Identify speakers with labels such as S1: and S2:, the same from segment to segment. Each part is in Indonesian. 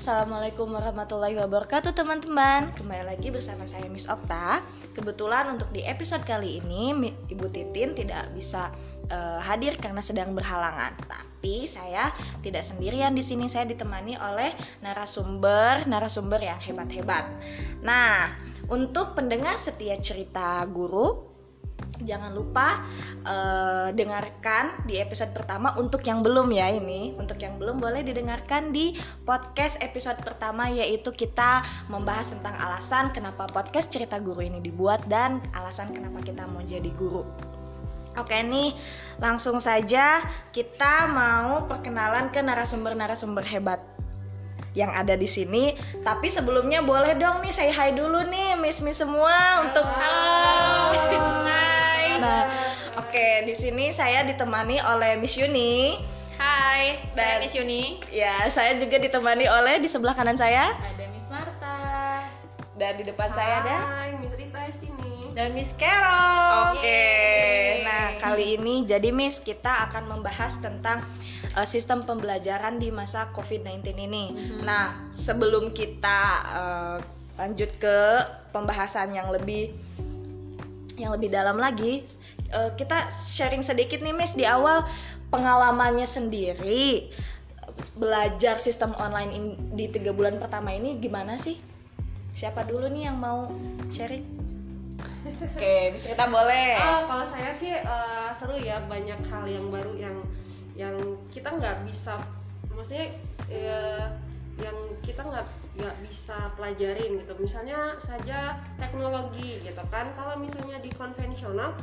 S1: Assalamualaikum warahmatullahi wabarakatuh teman-teman. Kembali lagi bersama saya Miss Okta. Kebetulan untuk di episode kali ini Ibu Titin tidak bisa uh, hadir karena sedang berhalangan. Tapi saya tidak sendirian di sini. Saya ditemani oleh narasumber Narasumber yang hebat-hebat. Nah untuk pendengar setia cerita guru jangan lupa uh, dengarkan di episode pertama untuk yang belum ya ini untuk yang belum boleh didengarkan di podcast episode pertama yaitu kita membahas tentang alasan kenapa podcast cerita guru ini dibuat dan alasan kenapa kita mau jadi guru Oke nih langsung saja kita mau perkenalan ke narasumber-narasumber hebat yang ada di sini. Tapi sebelumnya boleh dong nih saya hai dulu nih Miss Miss semua untuk halo. Nah, oke okay, di sini saya ditemani oleh Miss Yuni.
S2: Hai, dan, saya Miss Yuni.
S1: Ya, saya juga ditemani oleh di sebelah kanan saya
S2: ada Miss Marta.
S1: Dan di depan Hai, saya ada
S2: Miss Rita di sini.
S1: Dan Miss Carol. Oke. Okay. Nah, kali ini jadi Miss kita akan membahas tentang uh, sistem pembelajaran di masa COVID-19 ini. Mm -hmm. Nah, sebelum kita uh, lanjut ke pembahasan yang lebih yang lebih dalam lagi uh, kita sharing sedikit nih Miss. Di awal pengalamannya sendiri belajar sistem online in, di tiga bulan pertama ini gimana sih? Siapa dulu nih yang mau sharing? Oke okay, bisa kita boleh.
S2: Oh, kalau saya sih uh, seru ya banyak hal yang baru yang yang kita nggak bisa maksudnya uh, yang kita nggak nggak bisa pelajarin gitu. Misalnya saja teknologi gitu kan. Kalau misalnya di konvensional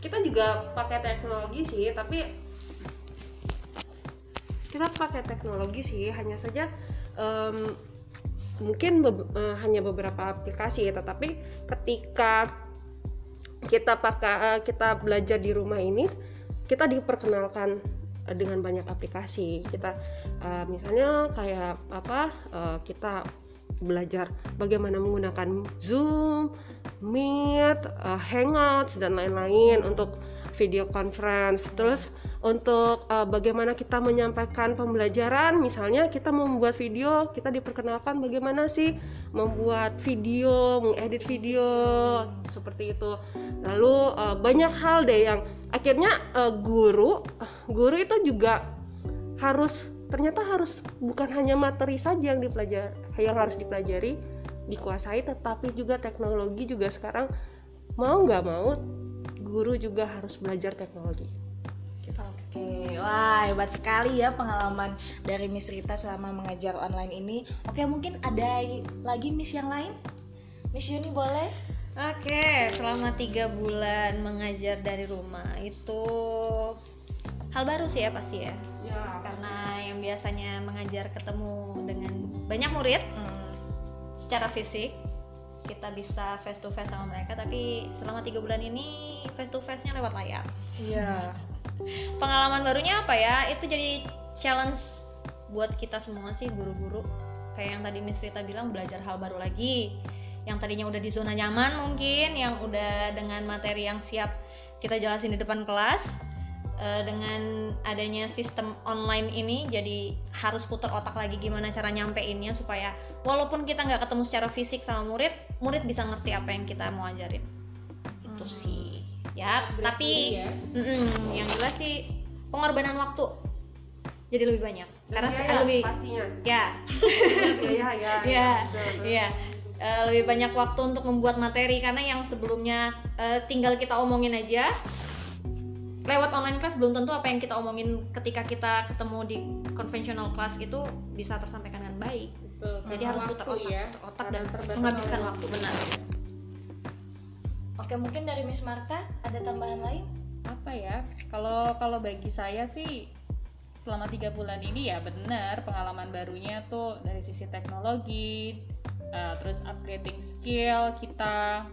S2: kita juga pakai teknologi sih tapi kita pakai teknologi sih hanya saja um, mungkin be uh, hanya beberapa aplikasi tetapi ketika kita pakai uh, kita belajar di rumah ini kita diperkenalkan dengan banyak aplikasi. Kita uh, misalnya kayak apa uh, kita belajar bagaimana menggunakan Zoom, Meet, uh, Hangouts dan lain-lain untuk video conference. Terus untuk uh, bagaimana kita menyampaikan pembelajaran, misalnya kita membuat video, kita diperkenalkan bagaimana sih membuat video, mengedit video seperti itu. Lalu uh, banyak hal deh yang akhirnya uh, guru, guru itu juga harus ternyata harus bukan hanya materi saja yang dipelajari yang harus dipelajari dikuasai tetapi juga teknologi juga sekarang mau nggak mau guru juga harus belajar teknologi
S1: Oke, wah hebat sekali ya pengalaman dari Miss Rita selama mengajar online ini. Oke, mungkin ada lagi Miss yang lain? Miss Yuni boleh?
S3: Oke, selama tiga bulan mengajar dari rumah itu hal baru sih ya pasti ya ya. karena yang biasanya mengajar ketemu dengan banyak murid hmm, secara fisik kita bisa face to face sama mereka tapi selama tiga bulan ini face to face nya lewat layar.
S1: Iya.
S3: Pengalaman barunya apa ya? Itu jadi challenge buat kita semua sih guru-guru kayak yang tadi Miss Rita bilang belajar hal baru lagi. Yang tadinya udah di zona nyaman mungkin yang udah dengan materi yang siap kita jelasin di depan kelas uh, dengan adanya sistem online ini jadi harus putar otak lagi gimana cara nyampeinnya supaya walaupun kita nggak ketemu secara fisik sama murid murid bisa ngerti apa yang kita mau ajarin. Itu hmm. sih. Ya Berarti tapi ya. Mm -mm, yang jelas sih pengorbanan waktu. Jadi lebih banyak.
S2: Dan karena ya, lebih pastinya.
S3: Ya.
S2: Ya ya.
S3: Ya ya. Uh, lebih banyak waktu untuk membuat materi karena yang sebelumnya uh, tinggal kita omongin aja lewat online class belum tentu apa yang kita omongin ketika kita ketemu di konvensional class itu bisa tersampaikan dengan baik. Betul. Jadi harus putar otak, ya, otak dan menghabiskan waktu benar.
S1: Oke, mungkin dari Miss Marta ada tambahan lain?
S4: Apa ya? Kalau kalau bagi saya sih selama tiga bulan ini ya benar pengalaman barunya tuh dari sisi teknologi, uh, terus upgrading skill kita,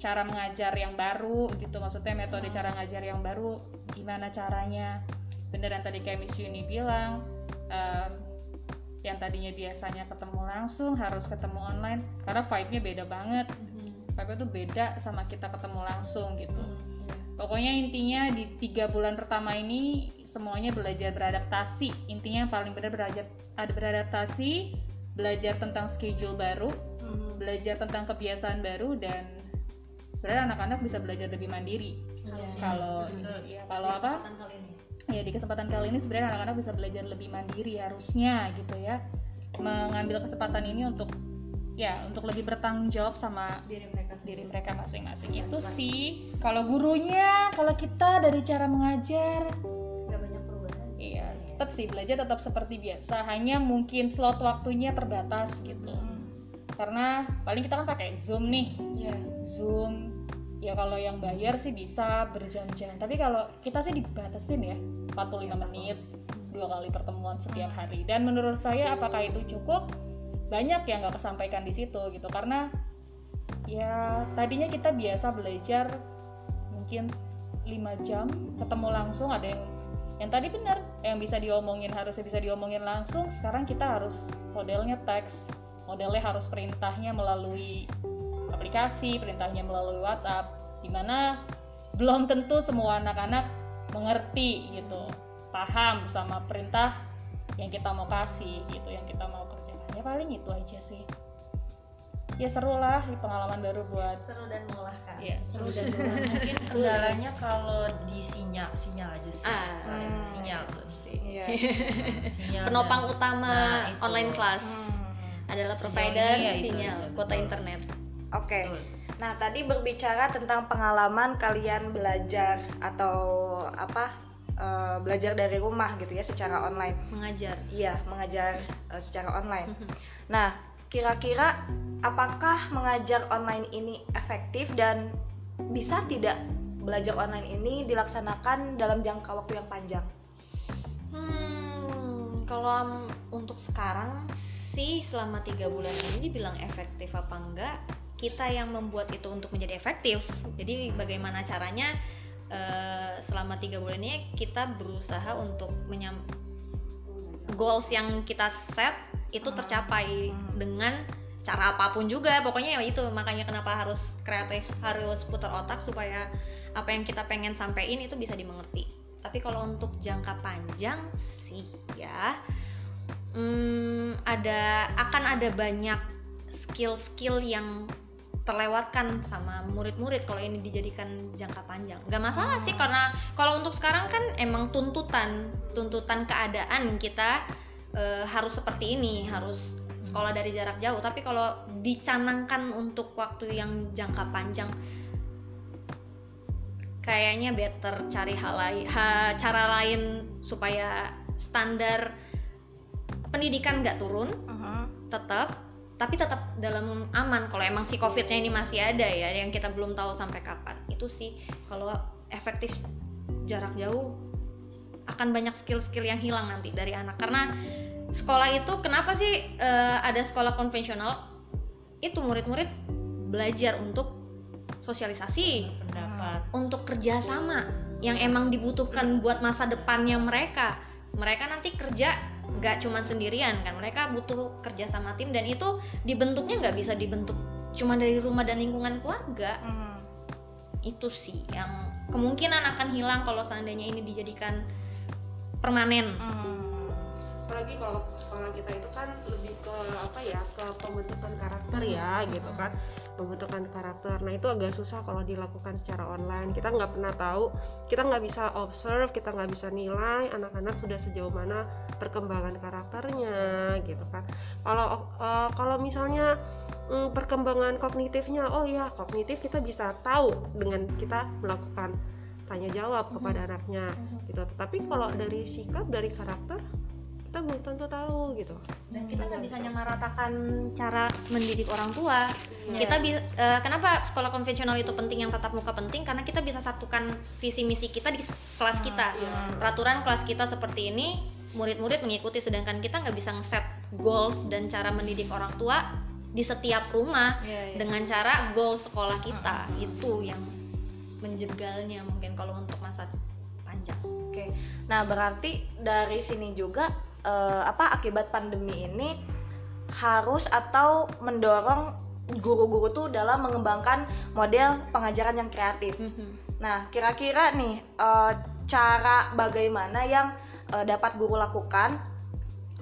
S4: cara mengajar yang baru gitu maksudnya metode cara ngajar yang baru gimana caranya beneran tadi kayak Miss Yuni bilang um, yang tadinya biasanya ketemu langsung harus ketemu online karena vibe-nya beda banget hmm. vibe-nya tuh beda sama kita ketemu langsung gitu hmm. pokoknya intinya di tiga bulan pertama ini semuanya belajar beradaptasi intinya yang paling benar belajar ada beradaptasi belajar tentang schedule baru
S1: Mhm.
S4: belajar tentang kebiasaan baru dan sebenarnya anak-anak bisa belajar lebih mandiri.
S5: Harusnya.
S4: kalau ya kalau apa? ya di kesempatan kali ini sebenarnya anak-anak bisa belajar lebih mandiri harusnya gitu ya. Mengambil kesempatan ini untuk ya untuk lebih bertanggung jawab sama
S5: diri mereka
S4: diri mereka masing-masing. Itu sih kalau gurunya kalau kita dari cara mengajar.
S5: Nggak banyak perubahan.
S4: Iya tetap sih belajar tetap seperti biasa. Hanya mungkin slot waktunya terbatas gitu. Karena paling kita kan pakai zoom nih.
S1: Iya.
S4: zoom ya kalau yang bayar sih bisa berjam-jam. Tapi kalau kita sih dibatasin ya 45 menit dua kali pertemuan setiap hari. Dan menurut saya apakah itu cukup? Banyak yang nggak kesampaikan di situ gitu. Karena ya tadinya kita biasa belajar mungkin 5 jam ketemu langsung ada yang yang tadi benar yang bisa diomongin harusnya bisa diomongin langsung. Sekarang kita harus modelnya teks modelnya harus perintahnya melalui aplikasi perintahnya melalui WhatsApp di mana belum tentu semua anak-anak mengerti gitu paham sama perintah yang kita mau kasih gitu yang kita mau kerjakan ya paling itu aja sih ya seru lah pengalaman baru buat
S5: seru dan melelahkan
S4: ya
S5: seru dan melelahkan mungkin kendalanya kalau di sinyal sinyal aja sih
S2: Ah.
S5: Kalian sinyal pasti
S1: Iya.
S5: sinyal
S3: penopang
S5: dan-
S3: utama
S5: Nah, itu.
S3: online class
S1: Hmm.
S3: adalah provider
S5: ya itu
S3: sinyal
S5: aja,
S3: kuota
S5: betul.
S3: internet.
S1: Oke.
S5: Betul.
S1: Nah, tadi berbicara tentang pengalaman kalian belajar atau apa eh, belajar dari rumah gitu ya secara online.
S3: Mengajar.
S1: Iya, mengajar eh, secara online. Nah, kira-kira apakah mengajar online ini efektif dan bisa tidak belajar online ini dilaksanakan dalam jangka waktu yang panjang?
S3: Hmm, kalau untuk sekarang sih selama tiga bulan ini dibilang efektif apa enggak? Kita yang membuat itu untuk menjadi efektif. Jadi bagaimana caranya eh, selama tiga bulan ini kita berusaha untuk menyam goals yang kita set itu tercapai
S1: Hmm.
S3: dengan cara apa pun juga pokoknya ya itu makanya kenapa harus kreatif harus putar otak supaya apa yang kita pengen sampein itu bisa dimengerti tapi kalau untuk jangka panjang sih ya hmm, ada akan ada banyak skill-skill yang terlewatkan sama murid-murid kalau ini dijadikan jangka panjang. Nggak masalah sih karena kalau untuk sekarang kan emang tuntutan tuntutan keadaan kita eh, harus seperti ini harus sekolah dari jarak jauh. Tapi kalau dicanangkan untuk waktu yang jangka panjang kayaknya better cari hal lain ha- cara lain supaya standar pendidikan nggak turun. Tetap tapi tetap dalam aman kalau emang si covidnya ini masih ada ya yang kita belum tahu sampai kapan. Itu sih kalau efektif jarak jauh akan banyak skill-skill yang hilang nanti dari anak. Karena sekolah itu kenapa sih eh, ada sekolah konvensional? Itu murid-murid belajar untuk sosialisasi
S5: pendapat.
S3: untuk kerjasama yang emang dibutuhkan buat masa depannya mereka. Mereka nanti kerja nggak cuman sendirian kan. Mereka butuh kerja sama tim dan itu dibentuknya nggak bisa dibentuk cuma dari rumah dan lingkungan keluarga. Itu sih yang kemungkinan akan hilang kalau seandainya ini dijadikan permanen
S2: apalagi kalau sekolah kita itu kan lebih ke apa ya ke pembentukan karakter ya gitu kan. Pembentukan karakter. Nah itu agak susah kalau dilakukan secara online. Kita nggak pernah tahu. Kita nggak bisa observe kita nggak bisa nilai anak-anak sudah sejauh mana perkembangan karakternya gitu kan. Kalau eh, kalau misalnya mm, perkembangan kognitifnya oh ya kognitif kita bisa tahu dengan kita melakukan tanya jawab kepada anaknya gitu. Tetapi kalau dari sikap dari karakter kita belum tentu tahu gitu.
S3: Dan kita nggak bisa nyamaratakan cara mendidik orang tua.
S2: Iya.
S3: kita bi- eh, kenapa sekolah konvensional itu penting yang tatap muka penting? Karena kita bisa satukan visi misi kita di kelas kita.
S2: Iya.
S3: peraturan kelas kita seperti ini murid-murid mengikuti sedangkan kita nggak bisa ngeset goals dan cara mendidik orang tua di setiap rumah
S1: Iya, iya.
S3: dengan cara goal sekolah kita. Itu yang menjegalnya mungkin kalau untuk masa panjang.
S1: Oke, nah berarti dari sini juga eh, apa akibat pandemi ini harus atau mendorong guru-guru tuh dalam mengembangkan model pengajaran yang kreatif. Nah, kira-kira nih eh, cara bagaimana yang eh, dapat guru lakukan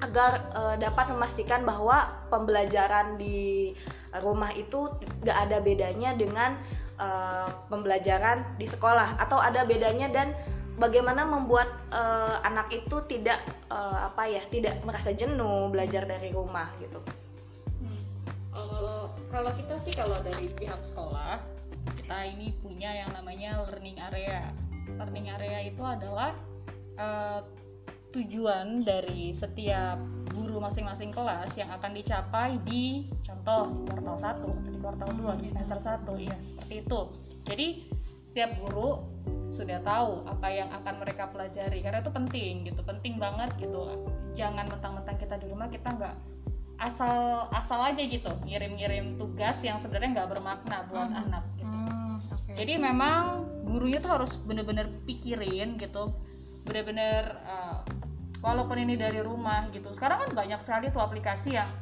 S1: agar uh, dapat memastikan bahwa pembelajaran di rumah itu gak ada bedanya dengan uh, pembelajaran di sekolah atau ada bedanya dan bagaimana membuat uh, anak itu tidak uh, apa ya tidak merasa jenuh belajar dari rumah gitu.
S4: Hmm. Kalau kalau kita sih kalau dari pihak sekolah kita ini punya yang namanya learning area. Learning area itu adalah uh, tujuan dari setiap guru masing-masing kelas yang akan dicapai di contoh kuartal 1 atau di kuartal 2 di semester 1 ya seperti itu. Jadi setiap guru sudah tahu apa yang akan mereka pelajari karena itu penting gitu penting banget gitu jangan mentang-mentang kita di rumah kita nggak asal asal aja gitu ngirim-ngirim tugas yang sebenarnya nggak bermakna buat hmm. anak gitu hmm, okay. jadi memang gurunya tuh harus bener-bener pikirin gitu bener-bener uh, walaupun ini dari rumah gitu sekarang kan banyak sekali tuh aplikasi yang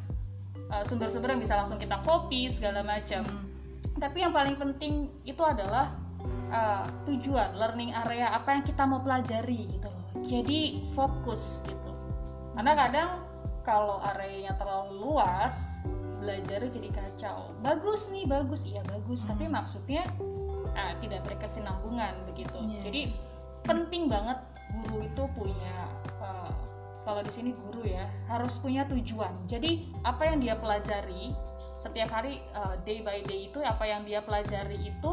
S4: uh, sumber-sumber yang bisa langsung kita copy segala macam hmm. tapi yang paling penting itu adalah uh, tujuan learning area apa yang kita mau pelajari gitu loh. Jadi fokus gitu. Karena kadang kalau areanya terlalu luas belajarnya jadi kacau. Bagus nih bagus. Iya bagus. Hmm. tapi maksudnya uh, tidak berkesinambungan begitu. Yeah. jadi penting banget guru itu punya uh, kalau di sini guru ya harus punya tujuan. Jadi apa yang dia pelajari setiap hari uh, day by day itu apa yang dia pelajari itu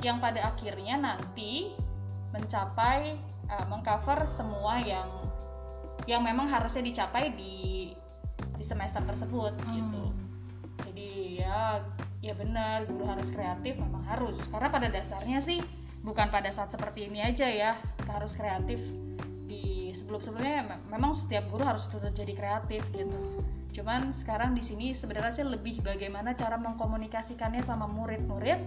S4: yang pada akhirnya nanti mencapai uh, mengcover semua yang yang memang harusnya dicapai di di semester tersebut hmm. gitu. Jadi ya ya benar guru harus kreatif memang harus. Karena pada dasarnya sih bukan pada saat seperti ini aja ya kita harus kreatif. Di sebelum sebelumnya memang setiap guru harus tetap jadi kreatif gitu. Cuman sekarang di sini sebenarnya sih lebih bagaimana cara mengkomunikasikannya sama murid-murid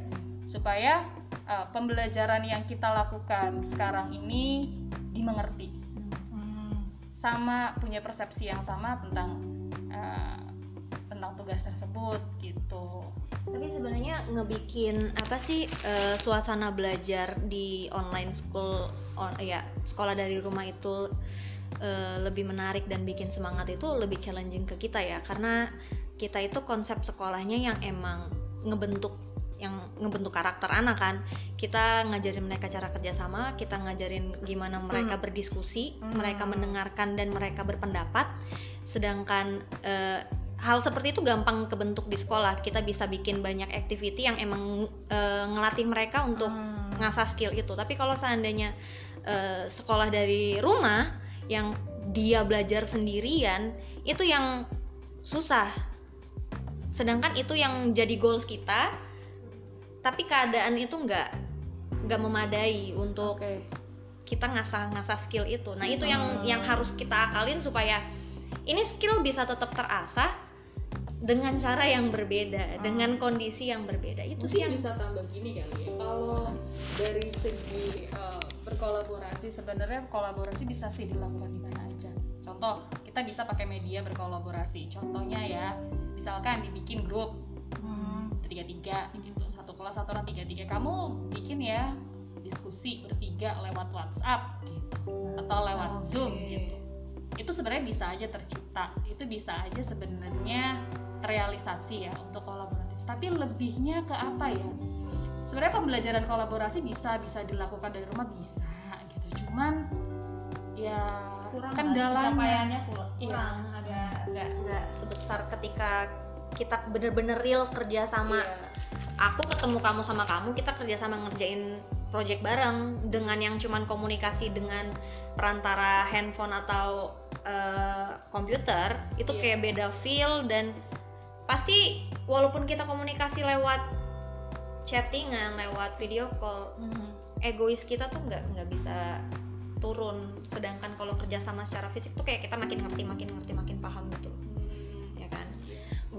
S4: supaya uh, pembelajaran yang kita lakukan sekarang ini dimengerti. Hmm. sama punya persepsi yang sama tentang uh, tentang tugas tersebut gitu.
S3: Tapi sebenarnya ngebikin apa sih uh, suasana belajar di online school on, ya sekolah dari rumah itu uh, lebih menarik dan bikin semangat itu lebih challenging ke kita ya. Karena kita itu konsep sekolahnya yang emang ngebentuk yang ngebentuk karakter anak kan kita ngajarin mereka cara kerjasama kita ngajarin gimana mereka hmm. berdiskusi hmm. mereka mendengarkan dan mereka berpendapat sedangkan uh, hal seperti itu gampang kebentuk di sekolah kita bisa bikin banyak activity yang emang uh, ngelatih mereka untuk hmm. ngasah skill itu tapi kalau seandainya uh, sekolah dari rumah yang dia belajar sendirian itu yang susah sedangkan itu yang jadi goals kita tapi keadaan itu nggak nggak memadai untuk okay. kita ngasah ngasah skill itu nah itu yang hmm. yang harus kita akalin supaya ini skill bisa tetap terasah dengan cara yang berbeda hmm. dengan kondisi yang berbeda itu
S4: sih yang bisa tambah gini kali ya kalau dari segi uh, berkolaborasi sebenarnya kolaborasi bisa sih dilakukan di mana aja contoh kita bisa pakai media berkolaborasi contohnya ya misalkan dibikin grup hmm. tiga gitu kelas satu orang tiga tiga kamu bikin ya diskusi bertiga lewat WhatsApp gitu. atau lewat okay. Zoom gitu. Itu sebenarnya bisa aja tercipta. Itu bisa aja sebenarnya terrealisasi ya untuk kolaboratif. Tapi lebihnya ke apa ya? Sebenarnya pembelajaran kolaborasi bisa bisa dilakukan dari rumah bisa gitu. Cuman ya
S3: kurang kendalanya kurang, iya. kurang. Agak agak agak sebesar ketika kita bener-bener real kerja sama iya aku ketemu kamu sama kamu kita kerjasama ngerjain project bareng dengan yang cuman komunikasi dengan perantara handphone atau uh, komputer itu yeah. kayak beda feel dan pasti walaupun kita komunikasi lewat chattingan lewat video call mm-hmm. egois kita tuh nggak nggak bisa turun sedangkan kalau kerjasama secara fisik tuh kayak kita makin ngerti makin ngerti makin paham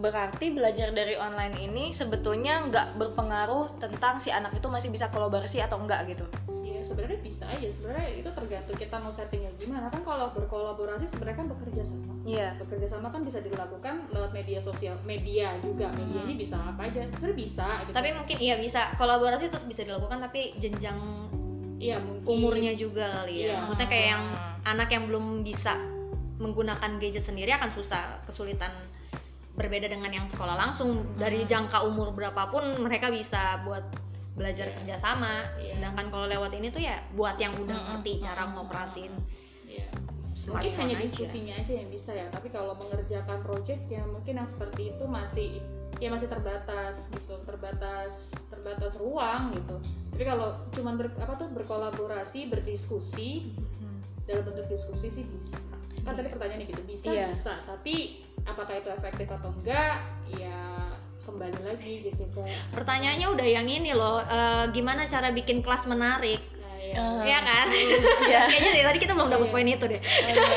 S1: berarti belajar dari online ini sebetulnya nggak berpengaruh tentang si anak itu masih bisa kolaborasi atau enggak gitu?
S4: Iya sebenarnya bisa aja. Sebenarnya itu tergantung kita mau settingnya gimana. Kan kalau berkolaborasi sebenarnya kan bekerja sama.
S1: Iya.
S4: Bekerja sama kan bisa dilakukan lewat media sosial media juga. Media ini bisa apa aja. Sebenarnya bisa
S3: gitu. tapi mungkin iya bisa. Kolaborasi tetap bisa dilakukan tapi jenjang
S4: iya mungkin.
S3: umurnya juga kali ya. Iya. maksudnya kayak yang anak yang belum bisa menggunakan gadget sendiri akan susah kesulitan berbeda dengan yang sekolah langsung dari
S1: Hmm.
S3: jangka umur berapapun mereka bisa buat belajar
S4: Iya.
S3: kerjasama
S1: Iya.
S3: sedangkan kalau lewat ini tuh ya buat yang udah
S1: Mm-mm.
S3: ngerti cara
S1: Mm-mm.
S3: ngoperasin
S4: Iya. mungkin hanya
S3: aja.
S4: diskusinya aja yang bisa ya tapi kalau mengerjakan project ya mungkin yang seperti itu masih ya masih terbatas gitu terbatas terbatas ruang gitu tapi kalau cuman ber, apa tuh berkolaborasi berdiskusi dalam bentuk diskusi sih bisa kan tadi pertanyaannya gitu bisa
S1: Iya.
S4: bisa tapi apakah itu efektif atau enggak ya kembali lagi gitu
S3: pertanyaannya udah yang ini loh eh, gimana cara bikin kelas menarik
S4: nah, ya.
S3: Ya kan
S1: Iya.
S3: kayaknya dari tadi kita belum dapet
S4: Iya.
S3: poin itu deh
S4: iya.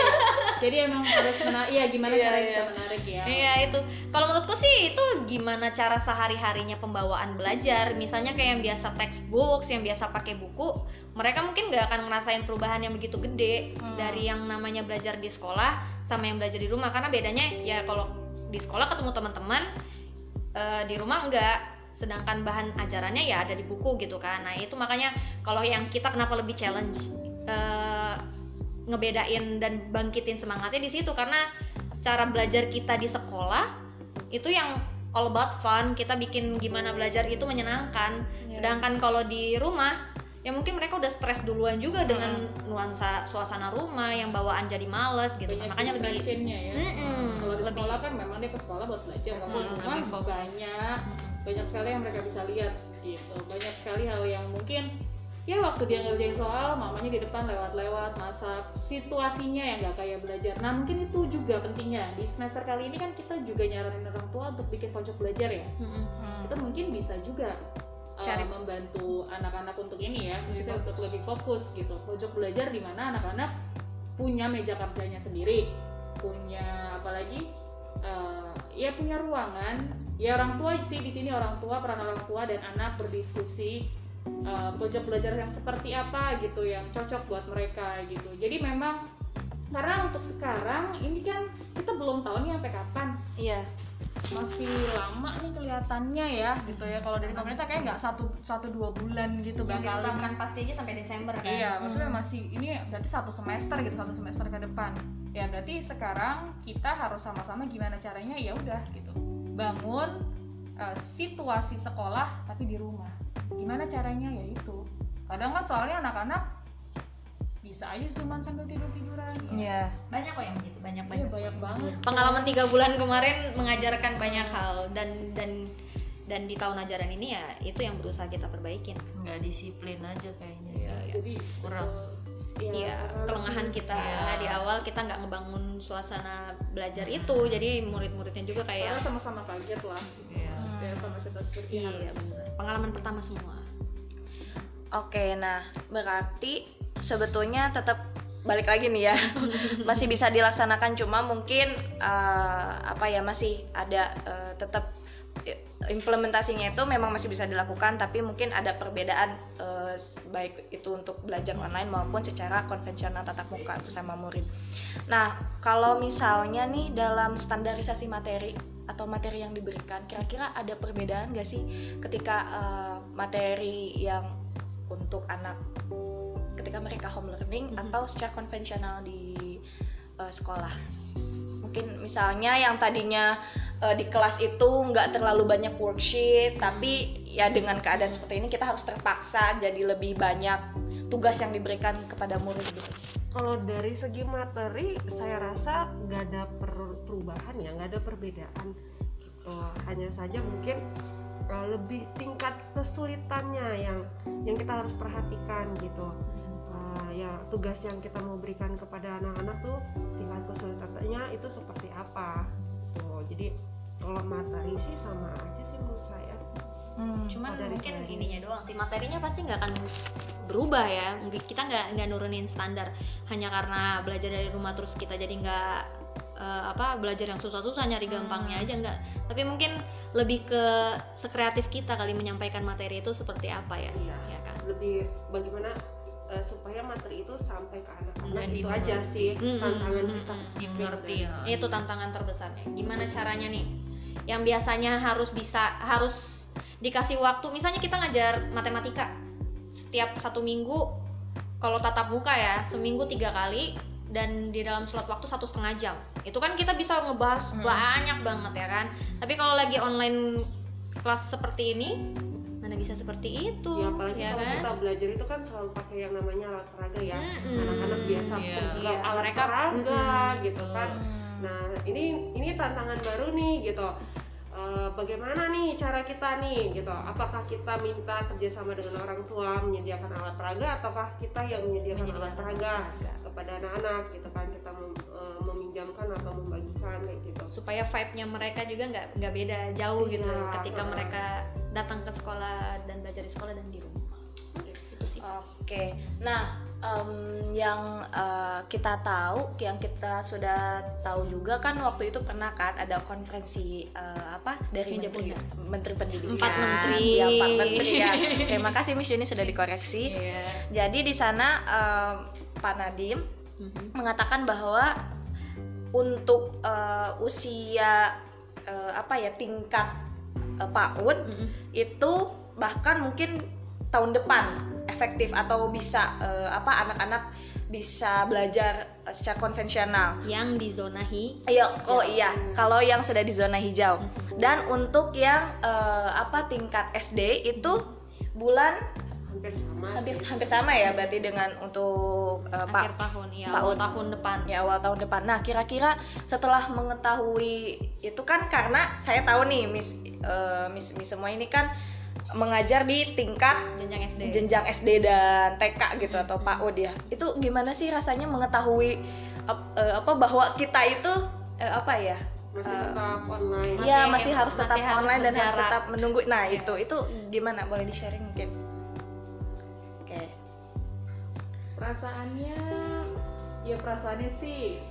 S4: jadi emang harus menarik iya gimana
S1: Iya,
S4: cara
S1: iya.
S4: bisa menarik ya
S3: Iya itu. Kalau menurutku sih itu gimana cara sehari harinya pembawaan belajar. Misalnya kayak yang biasa textbooks, yang biasa pakai buku, mereka mungkin nggak akan ngerasain perubahan yang begitu gede
S1: Hmm.
S3: dari yang namanya belajar di sekolah sama yang belajar di rumah. Karena bedanya ya kalau di sekolah ketemu teman-teman, eh, di rumah enggak. Sedangkan bahan ajarannya ya ada di buku gitu kan. Nah itu makanya kalau yang kita kenapa lebih challenge eh, ngebedain dan bangkitin semangatnya di situ. Karena cara belajar kita di sekolah itu yang all about fun. Kita bikin gimana belajar itu menyenangkan.
S1: Iya.
S3: sedangkan kalau di rumah ya mungkin mereka udah stres duluan juga dengan nuansa suasana rumah yang bawaan jadi males gitu
S4: banyak
S3: makanya lebih
S4: ya.
S3: Mm-mm,
S4: kalau di
S3: lebih-
S4: sekolah kan memang dia ke sekolah buat belajar kalau rumah banyak banyak sekali yang mereka bisa lihat gitu banyak sekali hal yang mungkin ya waktu dia ngerjain soal mamanya di depan lewat-lewat masak situasinya yang nggak kayak belajar nah mungkin itu juga pentingnya di semester kali ini kan kita juga nyaranin orang tua untuk bikin pojok belajar ya
S3: Mm-mm.
S1: Hmm.
S4: itu mungkin bisa juga uh,
S3: Cari-
S4: membantu anak-anak untuk ini ya
S3: fokus.
S4: untuk lebih fokus gitu pojok belajar di mana anak-anak punya meja kerjanya sendiri punya apalagi uh, ya punya ruangan ya orang tua sih di sini orang tua peran orang tua dan anak berdiskusi uh, pojok belajar yang seperti apa gitu yang cocok buat mereka gitu jadi memang karena untuk sekarang ini kan kita belum tahu nih sampai kapan
S1: Iya.
S4: Masih lama nih kelihatannya ya gitu ya. Kalau dari pemerintah kayak nggak satu satu dua bulan gitu
S3: yang
S4: bakal
S3: pasti aja sampai Desember kan?
S4: Iya maksudnya
S1: Hmm.
S4: masih ini berarti satu semester gitu satu semester ke depan. Ya berarti sekarang kita harus sama-sama gimana caranya ya udah gitu. Bangun eh, situasi sekolah tapi di rumah. Gimana caranya? Ya itu. Kadang kan soalnya anak-anak bisa aja cuma sambil tidur tiduran
S1: Iya.
S3: banyak kok yang begitu banyak
S4: Iya,
S3: banyak
S4: banyak banget
S3: pengalaman tiga bulan kemarin mengajarkan banyak hal dan dan dan di tahun ajaran ini ya itu yang berusaha kita perbaikin
S6: nggak disiplin aja kayaknya
S4: Iya, jadi
S6: kurang.
S4: eh, ya,
S3: Iya, kelengahan kita
S6: Iya.
S3: di awal kita nggak ngebangun suasana belajar itu, jadi murid-muridnya juga
S4: karena
S3: kayak
S4: sama-sama kaget lah
S6: Iya.
S4: ya sama
S3: iya benar. Pengalaman pertama semua.
S1: Oke, nah berarti sebetulnya tetap balik lagi nih ya masih bisa dilaksanakan cuma mungkin eh, apa ya masih ada eh, tetap implementasinya itu memang masih bisa dilakukan tapi mungkin ada perbedaan eh, baik itu untuk belajar online maupun secara konvensional tatap muka bersama murid. Nah kalau misalnya nih dalam standarisasi materi atau materi yang diberikan kira-kira ada perbedaan gak sih ketika eh, materi yang untuk anak ketika mereka home learning
S3: Mhm.
S1: atau secara konvensional di eh, sekolah mungkin misalnya yang tadinya eh, di kelas itu nggak terlalu banyak worksheet tapi ya dengan keadaan seperti ini kita harus terpaksa jadi lebih banyak tugas yang diberikan kepada murid gitu
S2: Kalau dari segi materi, saya rasa nggak ada per- perubahan ya, nggak ada perbedaan. Gitu. Hanya saja mungkin uh, lebih tingkat kesulitannya yang yang kita harus perhatikan gitu. Uh, ya tugas yang kita mau berikan kepada anak-anak tuh tingkat kesulitannya itu seperti apa. Tuh, jadi kalau materi sih sama aja sih menurut saya.
S3: Cuman
S2: Oh, dari
S3: mungkin
S2: saya.
S3: ininya doang sih materinya pasti nggak akan berubah ya. Mungkin kita nggak nggak nurunin standar hanya karena belajar dari rumah terus kita jadi nggak eh, apa belajar yang susah-susah nyari gampangnya aja nggak. Tapi mungkin lebih ke sekreatif kita kali menyampaikan materi itu seperti apa ya,
S2: Iya.
S3: ya kan?
S2: lebih bagaimana uh, supaya materi itu sampai ke anak-anak
S6: Dan
S2: itu aja sih
S3: Mm,
S2: tantangan
S3: mm,
S2: kita.
S6: dimengerti ya.
S3: Itu tantangan terbesarnya. Gimana caranya nih? Yang biasanya harus bisa harus dikasih waktu. Misalnya kita ngajar matematika setiap satu minggu kalau tatap muka ya seminggu tiga kali dan di dalam slot waktu satu setengah jam. Itu kan kita bisa ngebahas
S1: Hmm.
S3: banyak banget ya kan? Tapi kalau lagi online kelas seperti ini mana bisa seperti itu
S2: ya apalagi
S3: ya
S2: kalau
S3: kan?
S2: kita belajar itu kan selalu pakai yang namanya alat peraga ya.
S3: Mm-mm.
S2: anak-anak biasa
S4: Iya.
S2: pegang
S3: Iya,
S2: alat
S3: mereka-
S2: peraga
S3: mm-mm,
S2: gitu kan. Nah ini ini tantangan baru nih gitu Eh, bagaimana nih cara kita nih gitu. Apakah kita minta kerjasama dengan orang tua menyediakan alat peraga ataukah kita yang menyediakan alat peraga kepada anak-anak gitu kan kita mem- eh, meminjamkan atau membagikan kayak gitu.
S3: Supaya vibe-nya mereka juga nggak nggak beda jauh gitu
S2: Iya,
S3: ketika
S2: betul.
S3: mereka datang ke sekolah dan belajar di sekolah dan di rumah. Itu sih
S1: Oke, nah em, yang eh, kita tahu, yang kita sudah tahu juga kan waktu itu pernah kan ada konferensi eh, apa dari menteri,
S3: Bunda.
S1: menteri pendidikan,
S3: Empat menteri.
S1: ya empat menteri ya. Terima kasih Miss Yuni sudah dikoreksi.
S3: Iya.
S1: Jadi di sana em, Pak Nadim
S3: Mhm.
S1: mengatakan bahwa untuk eh, usia eh, apa ya tingkat eh, PAUD
S3: Mhm.
S1: itu bahkan mungkin tahun depan efektif atau bisa eh, apa anak-anak bisa belajar eh, secara konvensional.
S3: yang di zona hi
S1: Iya, oh iya, kalau yang sudah di zona hijau.
S3: Mhm.
S1: Dan untuk yang eh, apa tingkat SD itu bulan
S2: hampir sama
S1: hampir
S2: sih.
S1: hampir sama ya berarti dengan untuk eh,
S3: akhir
S1: Pak
S3: tahun ya
S1: Pak
S3: awal
S1: Ud.
S3: tahun depan
S1: ya awal tahun depan. Nah, kira-kira setelah mengetahui itu kan karena saya tahu nih Miss eh, Miss Miss semua ini kan mengajar di tingkat
S3: jenjang SD
S1: jenjang SD dan TK gitu atau PAUD ya. Itu gimana sih rasanya mengetahui eh, apa bahwa kita itu eh, apa ya?
S2: masih
S1: Eh,
S2: tetap online
S3: Masih-
S1: ya masih harus
S3: masih
S1: tetap
S3: harus
S1: online dan harus tetap menunggu. Nah, itu itu gimana? Boleh di-sharing mungkin? Oke.
S4: perasaannya ya perasaannya sih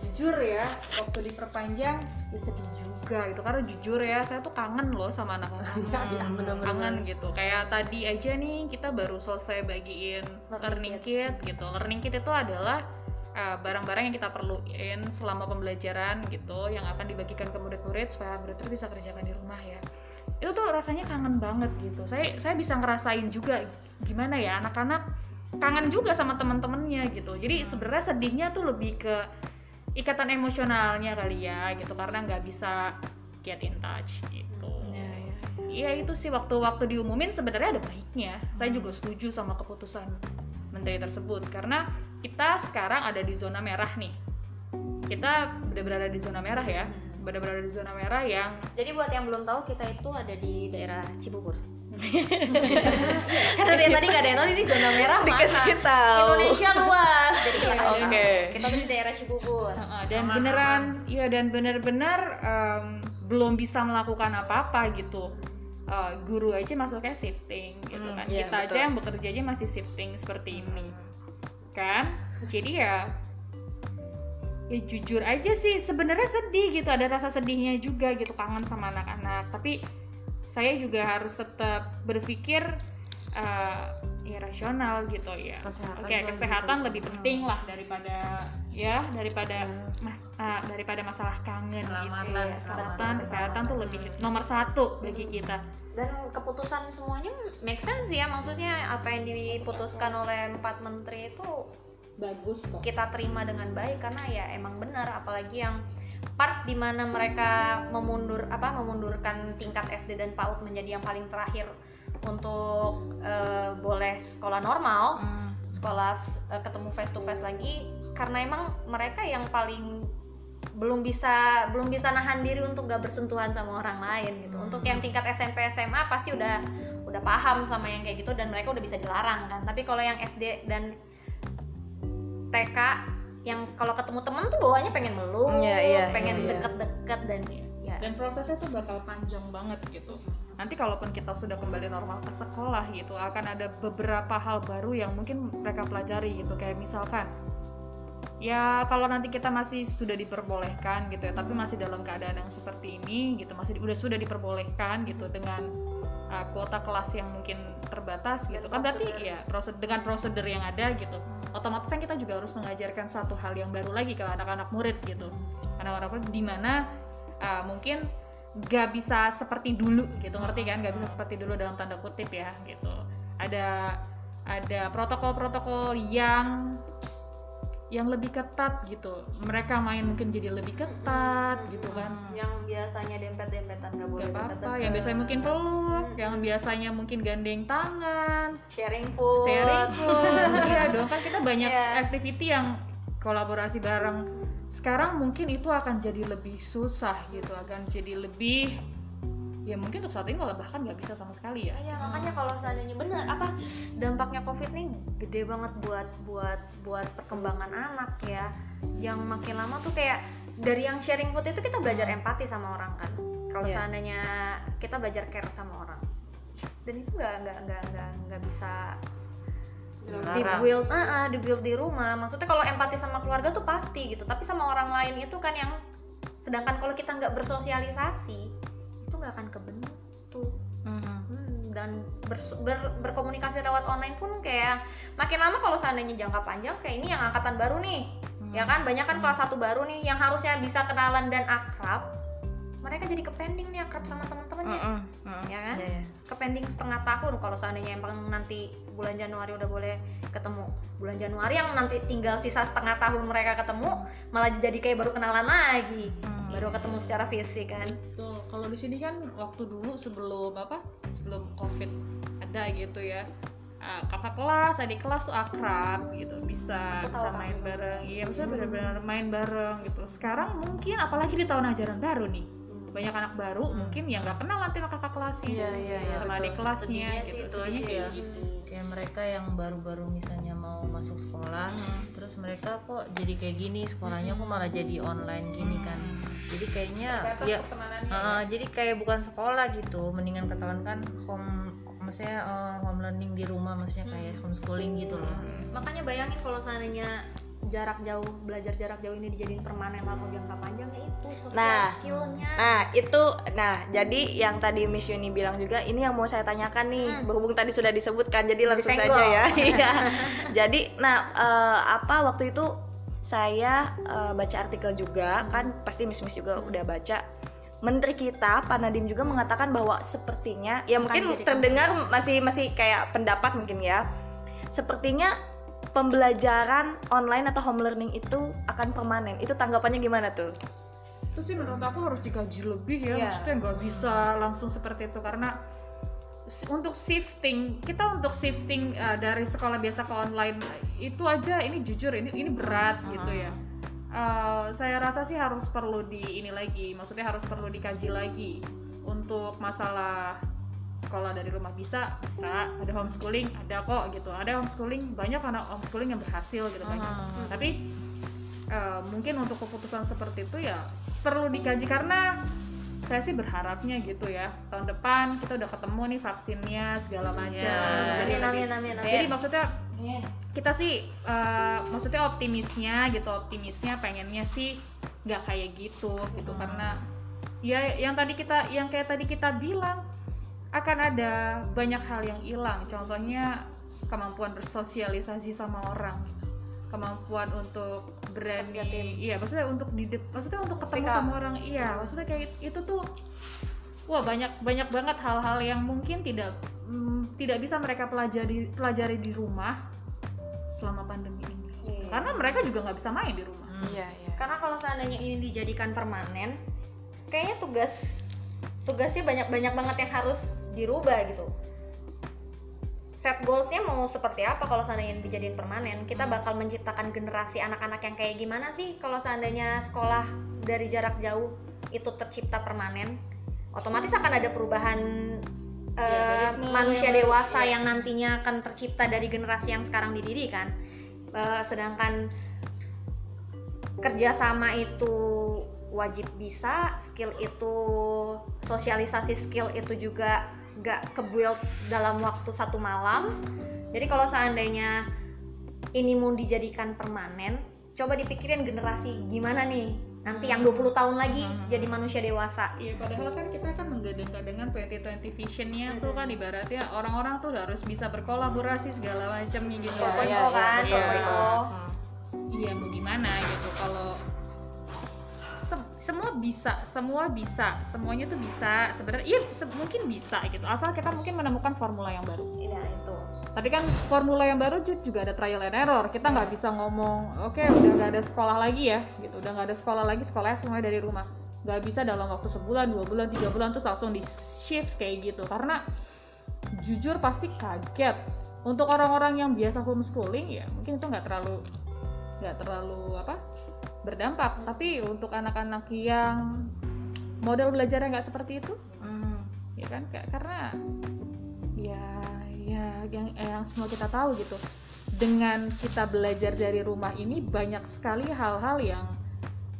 S4: jujur ya waktu diperpanjang ya sedih juga gitu. Karena jujur ya saya tuh kangen loh sama anak-anak
S2: Iya, bener-bener.
S4: kangen gitu. Kayak tadi aja nih kita baru selesai bagiin learning, kit. gitu. Learning kit itu adalah uh, barang-barang yang kita perluin selama pembelajaran gitu yang akan dibagikan ke murid-murid supaya murid-murid bisa kerjakan di rumah ya. Itu tuh rasanya kangen banget gitu. Saya saya bisa ngerasain juga gimana ya anak-anak kangen juga sama teman-temannya gitu. Jadi sebenarnya sedihnya tuh lebih ke ikatan emosionalnya kali ya gitu. Karena nggak bisa get in touch gitu. Iya itu sih waktu-waktu diumumin sebenarnya ada baiknya. Saya juga setuju sama keputusan menteri tersebut. Karena kita sekarang ada di zona merah nih. Kita berada di zona merah ya, udah berada di zona merah yang
S3: jadi buat yang belum tahu kita itu ada di daerah Cibubur karena dari tadi nggak ada yang tahu ini zona merah mana
S1: Dikasih tahu.
S3: Indonesia luas. Jadi kita kasih tahu.
S1: Oke.
S3: kita tuh di daerah Cibubur.
S4: Heeh, dan beneran iya dan bener-bener em, belum bisa melakukan apa-apa gitu. Eh, guru aja masuknya shifting gitu
S1: Hmm,
S4: kan.
S1: iya,
S4: kita aja yang bekerja aja masih shifting seperti ini. Kan? Jadi ya ya jujur aja sih sebenarnya sedih gitu. Ada rasa sedihnya juga gitu kangen sama anak-anak. Tapi saya juga harus tetap berpikir eh, ya rasional gitu ya.
S7: Kesehatan
S4: oke
S7: lebih
S4: kesehatan
S7: penting.
S4: lebih penting lah daripada ya daripada mas ah, daripada masalah kangen gitu ya. kesehatan kesehatan tuh lebih nomor satu bagi kita.
S3: Dan keputusan semuanya make sense ya. Maksudnya apa yang diputuskan oleh empat menteri itu
S4: bagus kok.
S3: Kita terima dengan baik karena ya emang benar. Apalagi yang part di mana mereka memundur apa memundurkan tingkat SD dan PAUD menjadi yang paling terakhir untuk eh, boleh sekolah normal
S1: Hmm.
S3: sekolah eh, ketemu face to face lagi karena emang mereka yang paling belum bisa belum bisa nahan diri untuk gak bersentuhan sama orang lain gitu. Untuk yang tingkat SMP SMA pasti udah udah paham sama yang kayak gitu dan mereka udah bisa dilarang kan. Tapi kalau yang SD dan TK yang kalau ketemu temen tuh bawaannya pengen meluk
S1: Iya, iya,
S3: pengen
S1: iya.
S3: deket-deket dan ya.
S4: Dan prosesnya tuh bakal panjang banget gitu. Nanti kalaupun kita sudah kembali normal ke sekolah gitu akan ada beberapa hal baru yang mungkin mereka pelajari gitu. Kayak misalkan ya kalau nanti kita masih sudah diperbolehkan gitu ya tapi masih dalam keadaan yang seperti ini gitu masih udah sudah diperbolehkan gitu dengan uh, kuota kelas yang mungkin terbatas gitu. Kan berarti ya prosedur dengan prosedur yang ada gitu otomatis kan kita juga harus mengajarkan satu hal yang baru lagi ke anak-anak murid gitu. Anak-anak murid di mana uh, mungkin gak bisa seperti dulu gitu ngerti kan? Gak bisa seperti dulu dalam tanda kutip ya gitu. Ada ada protokol-protokol yang yang lebih ketat gitu. Mereka main mungkin jadi lebih ketat gitu kan.
S3: Yang biasanya dempet-dempetan nggak boleh
S4: gak apa-apa.
S3: deket-deket.
S4: yang biasanya mungkin peluk
S3: Hmm.
S4: yang biasanya mungkin gandeng tangan.
S3: Sharing food.
S4: Sharing food. Iya dong kan kita banyak
S3: Iya.
S4: activity yang kolaborasi bareng. Sekarang mungkin itu akan jadi lebih susah gitu akan jadi lebih ya mungkin untuk saat ini malah bahkan nggak bisa sama sekali ya.
S3: Iya makanya kalau seandainya bener apa dampaknya covid nih gede banget buat buat buat perkembangan anak ya. Yang makin lama tuh kayak dari yang sharing food itu kita belajar empati sama orang kan. Kalau
S1: Iya.
S3: seandainya kita belajar care sama orang. Dan itu nggak nggak nggak nggak nggak bisa di build ah, ah, di build di rumah. Maksudnya kalau empati sama keluarga tuh pasti gitu. Tapi sama orang lain itu kan yang sedangkan kalau kita nggak bersosialisasi nggak akan kebentuk
S1: Mhm.
S3: Hmm, dan bers- ber- berkomunikasi lewat online pun kayak makin lama kalau seandainya jangka panjang kayak ini yang angkatan baru nih ya kan banyak kan kelas satu baru nih yang harusnya bisa kenalan dan akrab mereka jadi kepending nih akrab sama teman-temannya
S1: Mhm. Mhm.
S3: ya kan
S1: Iya, iya.
S3: kepending setengah tahun kalau seandainya emang nanti bulan Januari udah boleh ketemu bulan Januari yang nanti tinggal sisa setengah tahun mereka ketemu malah jadi kayak baru kenalan lagi
S1: Hmm.
S3: Baru ketemu secara fisik kan
S4: Tuh, kalau di sini kan waktu dulu sebelum apa? Sebelum Covid ada gitu ya. uh, kakak kelas, adik kelas tuh akrab gitu, bisa
S3: Aku
S4: bisa
S3: tahu,
S4: main bareng. Iya, maksudnya benar-benar main bareng gitu. Sekarang mungkin apalagi di tahun ajaran baru nih. Banyak anak baru mungkin yang nggak kenal nanti sama kakak kelasnya.
S6: Iya, iya, iya,
S4: Sama
S6: betul.
S4: adik kelasnya
S6: Sedihnya sih
S4: gitu. Sedihnya
S6: aja
S4: kayak
S6: ya.
S4: gitu.
S6: Mereka yang baru-baru misalnya mau masuk sekolah
S4: Hmm.
S6: terus mereka kok jadi kayak gini sekolahnya kok malah jadi online gini kan. Jadi kayaknya ya uh,
S4: ya.
S6: jadi kayak bukan sekolah gitu. Mendingan ketahuan kan home maksudnya uh, home learning di rumah maksudnya kayak homeschooling gitu loh.
S3: Makanya bayangin kalau seandainya jarak jauh belajar jarak jauh ini dijadiin permanen atau jangka panjang ya itu sosial
S1: Nah,
S3: skillnya
S1: Nah, itu nah jadi yang tadi Miss Yuni bilang juga ini yang mau saya tanyakan nih.
S3: Hmm.
S1: Berhubung tadi sudah disebutkan jadi langsung
S3: Disenggol.
S1: saja ya. Iya. jadi nah eh, apa waktu itu saya eh, baca artikel juga kan pasti Miss Miss juga udah baca Menteri kita Pak Nadiem juga mengatakan bahwa sepertinya ya mungkin terdengar masih masih kayak pendapat mungkin ya. Sepertinya pembelajaran online atau home learning itu akan permanen. Itu tanggapannya gimana tuh?
S4: itu sih menurut aku harus dikaji lebih ya
S3: Iya.
S4: maksudnya nggak bisa langsung seperti itu karena untuk shifting kita untuk shifting uh, dari sekolah biasa ke online itu aja ini jujur ini ini berat gitu ya Uh, saya rasa sih harus perlu di ini lagi maksudnya harus perlu dikaji lagi untuk masalah sekolah dari rumah bisa bisa. Ada homeschooling ada kok gitu. Ada homeschooling banyak anak homeschooling yang berhasil gitu banyak
S6: Hmm.
S4: tapi eh, mungkin untuk keputusan seperti itu ya perlu dikaji karena saya sih berharapnya gitu ya tahun depan kita udah ketemu nih vaksinnya segala macam.
S6: Iya.
S4: jadi,
S3: amin amin amin. Amin
S4: jadi maksudnya kita sih eh, maksudnya optimisnya gitu optimisnya pengennya sih nggak kayak gitu gitu. Karena ya yang tadi kita yang kayak tadi kita bilang akan ada banyak hal yang hilang contohnya kemampuan bersosialisasi sama orang kemampuan untuk berani
S3: tim.
S4: iya maksudnya untuk di maksudnya untuk ketemu sama orang iya maksudnya kayak itu tuh wah banyak banyak banget hal-hal yang mungkin tidak mm, tidak bisa mereka pelajari pelajari di rumah selama pandemi ini
S3: Iya.
S4: karena mereka juga nggak bisa main di rumah
S6: Hmm.
S1: Iya, iya.
S3: karena kalau seandainya ini dijadikan permanen kayaknya tugas tugasnya banyak banyak banget yang harus dirubah gitu. Set goalsnya mau seperti apa kalau seandainya dijadiin permanen? Kita bakal menciptakan generasi anak-anak yang kayak gimana sih kalau seandainya sekolah dari jarak jauh itu tercipta permanen? Otomatis akan ada perubahan
S4: ritme
S3: manusia dewasa
S4: iya.
S3: yang nantinya akan tercipta dari generasi yang sekarang dididik kan? Eh, sedangkan kerjasama itu wajib bisa skill itu sosialisasi skill itu juga gak kebuild dalam waktu satu malam jadi kalau seandainya ini mau dijadikan permanen coba dipikirin generasi gimana nih nanti yang 20 tahun lagi jadi manusia dewasa
S4: Iya, padahal kan kita kan menggadang-gadang 2020 visionnya tuh kan ibaratnya orang-orang tuh harus bisa berkolaborasi segala macamnya gitu.
S1: Iya, iya,
S3: oh kan,
S1: iya,
S3: poin
S1: iya.
S3: oh.
S1: Hmm.
S4: Iya, mau gimana gitu kalau semua bisa, semua bisa, semuanya tuh bisa. Sebenarnya iya se- mungkin bisa gitu. Asal kita mungkin menemukan formula yang baru.
S3: Iya itu
S4: tapi kan formula yang baru ju- juga ada trial and error kita nggak bisa ngomong oke udah nggak ada sekolah lagi ya gitu udah nggak ada sekolah lagi sekolahnya semuanya dari rumah nggak bisa dalam waktu sebulan dua bulan tiga bulan terus langsung di shift kayak gitu karena jujur pasti kaget untuk orang-orang yang biasa homeschooling ya mungkin itu nggak terlalu nggak terlalu apa berdampak. Tapi untuk anak-anak yang model belajarnya nggak seperti itu
S6: Hmm.
S4: ya kan? Ka- karena ya ya yang eh, yang semua kita tahu gitu. Dengan kita belajar dari rumah ini banyak sekali hal-hal yang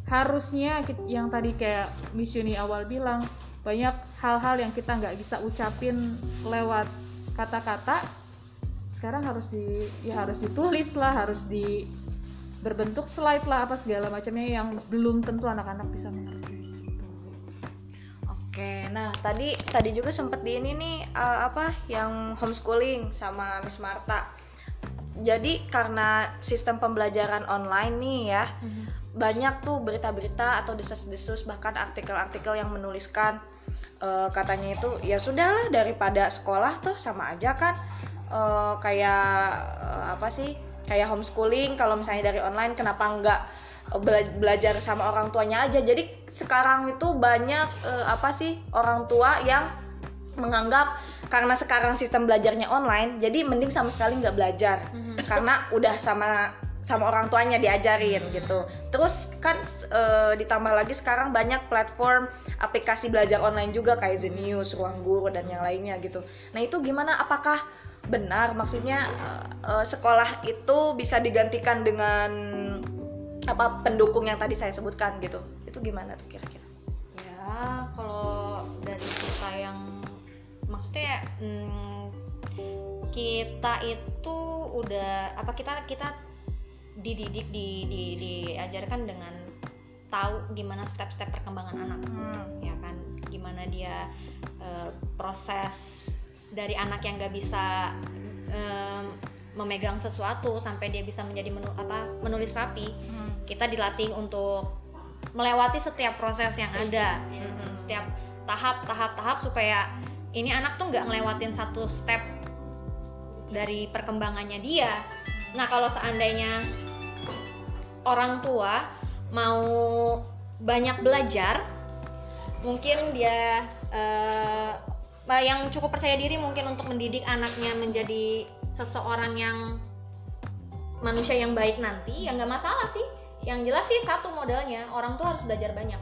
S4: harusnya yang tadi kayak Miss Yuni awal bilang banyak hal-hal yang kita nggak bisa ucapin lewat kata-kata sekarang harus di ya harus ditulis lah harus di berbentuk slide lah apa segala macamnya yang belum tentu anak-anak bisa mengerti gitu.
S1: Oke, nah tadi tadi juga sempet di ini nih eh, apa yang homeschooling sama Miss Marta. Jadi karena sistem pembelajaran online nih ya, banyak tuh berita-berita atau desas-desus bahkan artikel-artikel yang menuliskan eh, katanya itu ya sudahlah daripada sekolah tuh sama aja kan eh, kayak eh, apa sih kayak homeschooling kalau misalnya dari online kenapa nggak eh, bela- belajar sama orang tuanya aja? Jadi sekarang itu banyak eh, apa sih orang tua yang menganggap karena sekarang sistem belajarnya online jadi mending sama sekali nggak belajar. Karena udah sama sama orang tuanya diajarin gitu. Terus kan eh, ditambah lagi sekarang banyak platform aplikasi belajar online juga kayak Zenius, Ruang Guru dan yang lainnya gitu. Nah itu gimana? Apakah benar maksudnya eh, sekolah itu bisa digantikan dengan apa pendukung yang tadi saya sebutkan gitu. Itu gimana tuh kira-kira?
S3: Ya kalau dari kita yang maksudnya hmm, kita itu udah apa kita kita dididik di, di diajarkan dengan tahu gimana step-step perkembangan anak ya kan? Gimana dia eh, proses dari anak yang nggak bisa em, memegang sesuatu sampai dia bisa menjadi menu- apa menulis rapi kita dilatih untuk melewati setiap proses yang ada. Mm-mm, setiap tahap tahap tahap supaya ini anak tuh nggak ngelewatin satu step dari perkembangannya dia. Nah kalau seandainya orang tua mau banyak belajar mungkin dia eh, yang cukup percaya diri mungkin untuk mendidik anaknya menjadi seseorang yang manusia yang baik nanti ya nggak masalah sih. Yang jelas sih satu modalnya orang tua harus belajar banyak.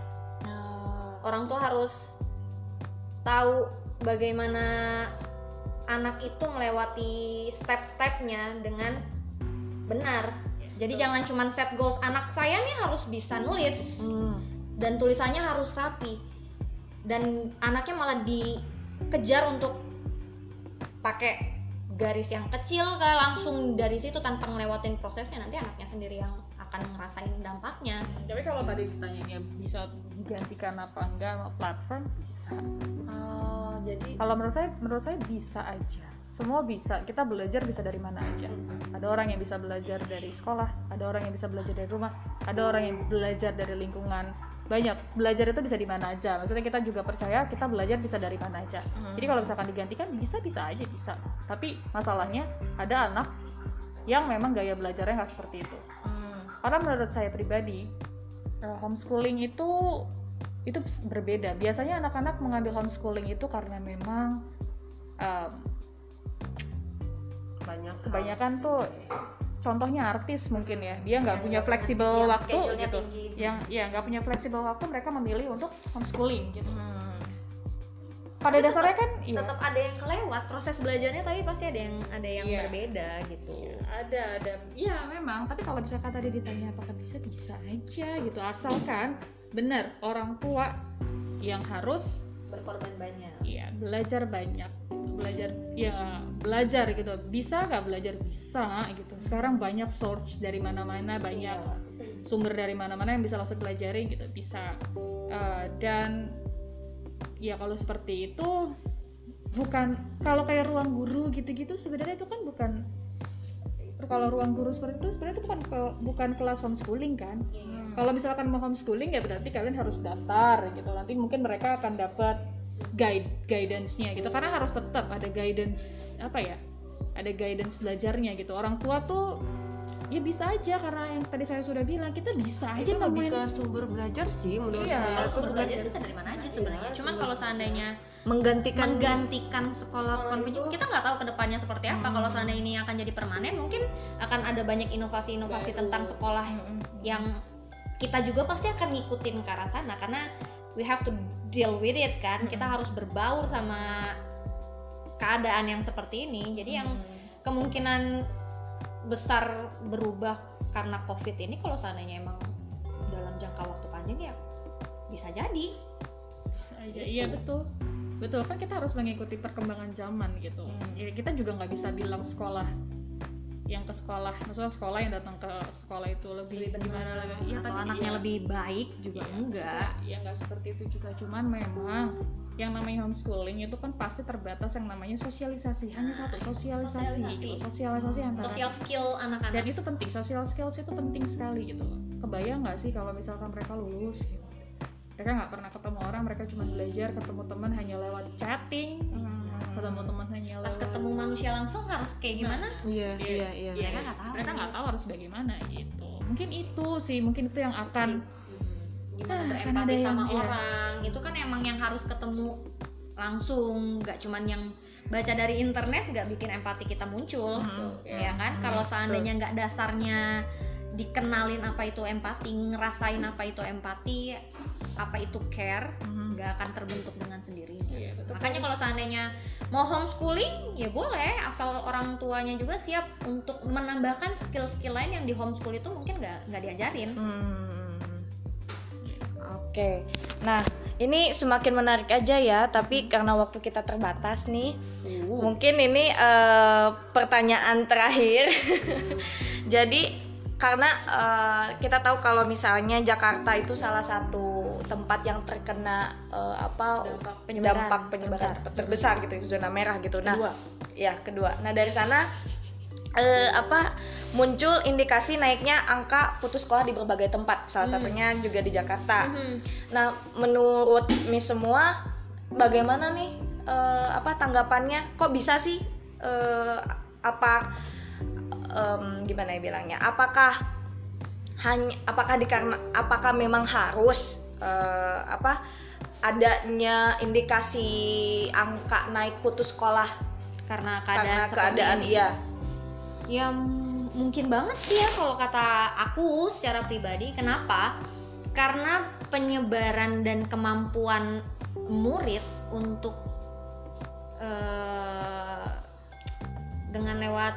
S3: Orang tua harus tahu bagaimana anak itu melewati step-stepnya dengan benar. Jadi jangan cuman set goals. Anak saya nih harus bisa nulis. Dan tulisannya harus rapi. Dan anaknya malah dikejar untuk pakai garis yang kecil kayak langsung dari situ tanpa ngelewatin prosesnya nanti anaknya sendiri yang akan ngerasain dampaknya
S4: Tapi kalau tadi ditanyanya bisa digantikan apa enggak sama platform bisa.
S1: oh jadi
S4: Kalau menurut saya menurut saya bisa aja. Semua bisa. Kita belajar bisa dari mana aja. Ada orang yang bisa belajar dari sekolah, ada orang yang bisa belajar dari rumah, ada orang yang belajar dari lingkungan. Banyak. Belajar itu bisa di mana aja. Maksudnya kita juga percaya kita belajar bisa dari mana aja. Jadi kalau misalkan digantikan bisa bisa aja bisa. Tapi masalahnya ada anak yang memang gaya belajarnya nggak seperti itu. Karena menurut saya pribadi eh, homeschooling itu itu berbeda. Biasanya anak-anak mengambil homeschooling itu karena memang em,
S2: banyak hal.
S4: kebanyakan tuh contohnya artis mungkin ya dia nggak punya fleksibel
S3: yang
S4: waktu gitu.
S3: tinggi.
S4: yang ya nggak punya fleksibel waktu mereka memilih untuk homeschooling gitu. Pada dasarnya kan iya.
S3: tetap ada yang kelewat proses belajarnya tapi pasti ada yang ada yang
S4: Iya.
S3: berbeda gitu.
S4: Ada ada. Iya memang. Tapi kalau misalkan tadi ditanya apakah bisa bisa aja gitu. Asalkan benar orang tua yang harus
S3: berkorban banyak
S4: Iya, belajar banyak. Belajar ya belajar gitu. Bisa nggak belajar? Bisa gitu. Sekarang banyak source dari mana-mana, banyak sumber dari mana-mana yang bisa langsung pelajari gitu. Bisa. Eh, dan ya kalau seperti itu bukan kalau kayak ruang guru gitu-gitu sebenarnya itu kan bukan kalau ruang guru seperti itu sebenarnya itu bukan bukan kelas homeschooling kan? Kalau misalkan mau homeschooling ya berarti kalian harus daftar gitu. Nanti mungkin mereka akan dapat guide guidance-nya gitu. Karena harus tetap ada guidance apa ya ada guidance belajarnya gitu. Orang tua tuh ya bisa aja karena yang tadi saya sudah bilang kita bisa aja
S2: itu
S4: nemuin
S2: ke sumber belajar sih menurut
S4: Iya,
S2: saya
S3: kalau
S2: Sumber
S3: sumber belajar bisa dari mana aja sebenarnya
S2: Iya,
S3: cuman kalau seandainya
S1: menggantikan
S3: menggantikan sekolah
S2: Sekolah
S3: konvensional
S2: itu-
S3: kita nggak tahu ke depannya seperti apa
S1: Hmm.
S3: kalau seandainya ini akan jadi permanen mungkin akan ada banyak inovasi-inovasi
S2: Baru.
S3: tentang sekolah
S1: Mm-mm.
S3: yang kita juga pasti akan ngikutin ke arah sana karena we have to deal with it kan kita
S1: Mm-mm.
S3: harus berbaur sama keadaan yang seperti ini jadi yang kemungkinan besar berubah karena covid ini kalau seandainya emang dalam jangka waktu panjang ya bisa jadi.
S4: Bisa aja. Iya betul. Betul kan kita harus mengikuti perkembangan zaman gitu.
S1: Hmm.
S4: Ya, kita juga nggak bisa bilang sekolah yang ke sekolah. Maksudnya sekolah yang datang ke sekolah itu lebih, gimana? Lagi ya,
S3: atau
S4: tadi-
S3: anaknya
S4: iya.
S3: lebih baik juga
S4: Iya.
S3: enggak.
S4: Ya nggak seperti itu juga. Cuman memang yang namanya homeschooling itu kan pasti terbatas yang namanya sosialisasi hanya satu sosialisasi
S3: Sosialisasi.
S4: gitu sosialisasi antara
S3: sosial skill
S4: dan
S3: anak-anak
S4: itu penting social skills itu penting sekali gitu. Kebayang nggak sih kalau misalkan mereka lulus gitu? Mereka nggak pernah ketemu orang mereka cuma belajar ketemu teman hanya lewat chatting ketemu teman hanya lewat
S3: pas ketemu manusia langsung harus kayak gimana?
S1: Iya,
S4: Iya,
S1: iya, iya.
S3: mereka nggak tahu.
S4: Mereka nggak tahu harus bagaimana gitu. Mungkin itu sih mungkin itu yang akan
S3: gimana
S4: Ah, kan
S3: berempati
S4: ada yang-
S3: sama
S4: iya.
S3: orang itu kan emang yang harus ketemu langsung nggak cuman yang baca dari internet nggak bikin empati kita muncul
S1: Mhm.
S3: ya kan
S1: Mhm,
S3: kalau seandainya nggak dasarnya dikenalin apa itu empati ngerasain apa itu empati apa itu care
S1: Mhm.
S3: nggak akan terbentuk dengan sendirinya
S4: betul.
S3: makanya kalau seandainya mau homeschooling ya boleh asal orang tuanya juga siap untuk menambahkan skill-skill lain yang di homeschool itu mungkin nggak nggak diajarin
S1: Hmm. Oke, nah ini semakin menarik aja ya, tapi karena waktu kita terbatas nih, mungkin ini eh, pertanyaan terakhir. Jadi karena eh, kita tahu kalau misalnya Jakarta itu salah satu tempat yang terkena eh, apa
S3: Dampak penyebaran
S1: dampak penyebaran terbesar, gitu, zona merah gitu. Nah,
S3: Kedua.
S1: ya kedua. Nah dari sana eh, apa muncul indikasi naiknya angka putus sekolah di berbagai tempat. Salah
S3: Hmm.
S1: satunya juga di Jakarta.
S3: Mhm.
S1: Nah menurut Miss semua bagaimana nih eh, apa tanggapannya? Kok bisa sih eh, apa em, gimana ya bilangnya? Apakah hanya apakah dikarena apakah memang harus eh, apa adanya indikasi angka naik putus sekolah
S3: karena keadaan
S1: karena keadaan
S3: ini.
S1: iya
S3: ya mungkin banget sih ya kalau kata aku secara pribadi. Kenapa? Karena penyebaran dan kemampuan murid untuk eh, dengan lewat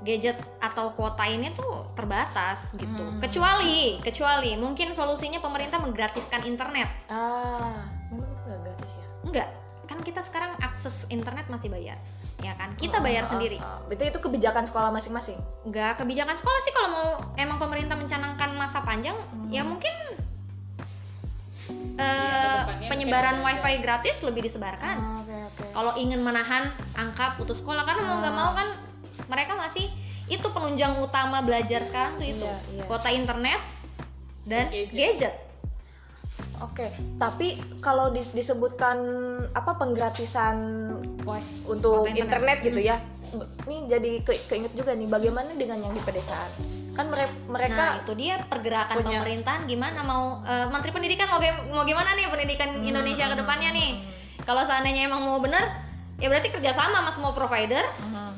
S3: gadget atau kuota ini tuh terbatas gitu.
S1: Hmm.
S3: kecuali kecuali mungkin solusinya pemerintah menggratiskan internet.
S1: Ah memang itu nggak gratis ya?
S3: Enggak kan kita sekarang akses internet masih bayar ya kan? Kita bayar
S1: Ah,
S3: sendiri.
S1: berarti itu kebijakan sekolah masing-masing?
S3: Nggak kebijakan sekolah sih kalau mau emang pemerintah mencanangkan masa panjang
S1: Hmm.
S3: ya mungkin eh,
S4: ke depannya
S3: penyebaran
S4: kayak
S3: wifi gratis lebih disebarkan.
S1: Ah, oke oke.
S3: Kalau ingin menahan angka putus sekolah karena mau nggak
S1: Ah.
S3: mau kan mereka masih itu penunjang utama belajar sekarang tuh itu.
S1: Iya, iya.
S3: kuota internet dan
S4: Gadget.
S3: gadget,
S1: Oke, tapi kalau dis- disebutkan apa penggratisan
S3: Wah,
S1: untuk internet.
S3: internet.
S1: gitu ya, b- ini jadi ke- keinget juga nih bagaimana dengan yang di pedesaan? Kan mere-
S3: nah
S1: mereka
S3: itu dia pergerakan
S1: punya-
S3: pemerintahan gimana mau eh, menteri pendidikan mau, mau gimana nih pendidikan
S1: Hmm,
S3: Indonesia ke
S1: hmm,
S3: depannya nih
S1: hmm,
S3: kalau seandainya emang mau bener ya berarti kerjasama sama semua provider
S1: hmm,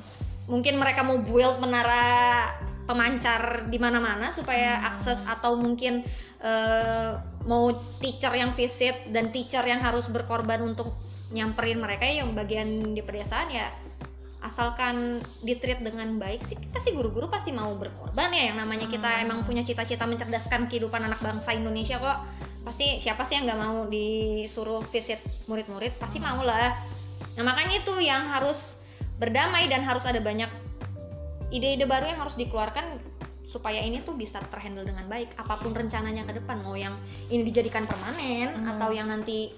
S3: mungkin mereka mau build menara pemancar di mana-mana supaya
S1: Hmm.
S3: akses atau mungkin eh, mau teacher yang visit dan teacher yang harus berkorban untuk nyamperin mereka yang bagian di pedesaan ya asalkan ditreat dengan baik sih kita sih guru-guru pasti mau berkorban ya yang namanya kita
S1: Hmm.
S3: emang punya cita-cita mencerdaskan kehidupan anak bangsa Indonesia kok pasti siapa sih yang nggak mau disuruh visit murid-murid pasti mau lah nah makanya itu yang harus berdamai dan harus ada banyak ide-ide baru yang harus dikeluarkan supaya ini tuh bisa terhandle dengan baik apa pun rencananya ke depan mau yang ini dijadikan permanen
S1: Hmm.
S3: atau yang nanti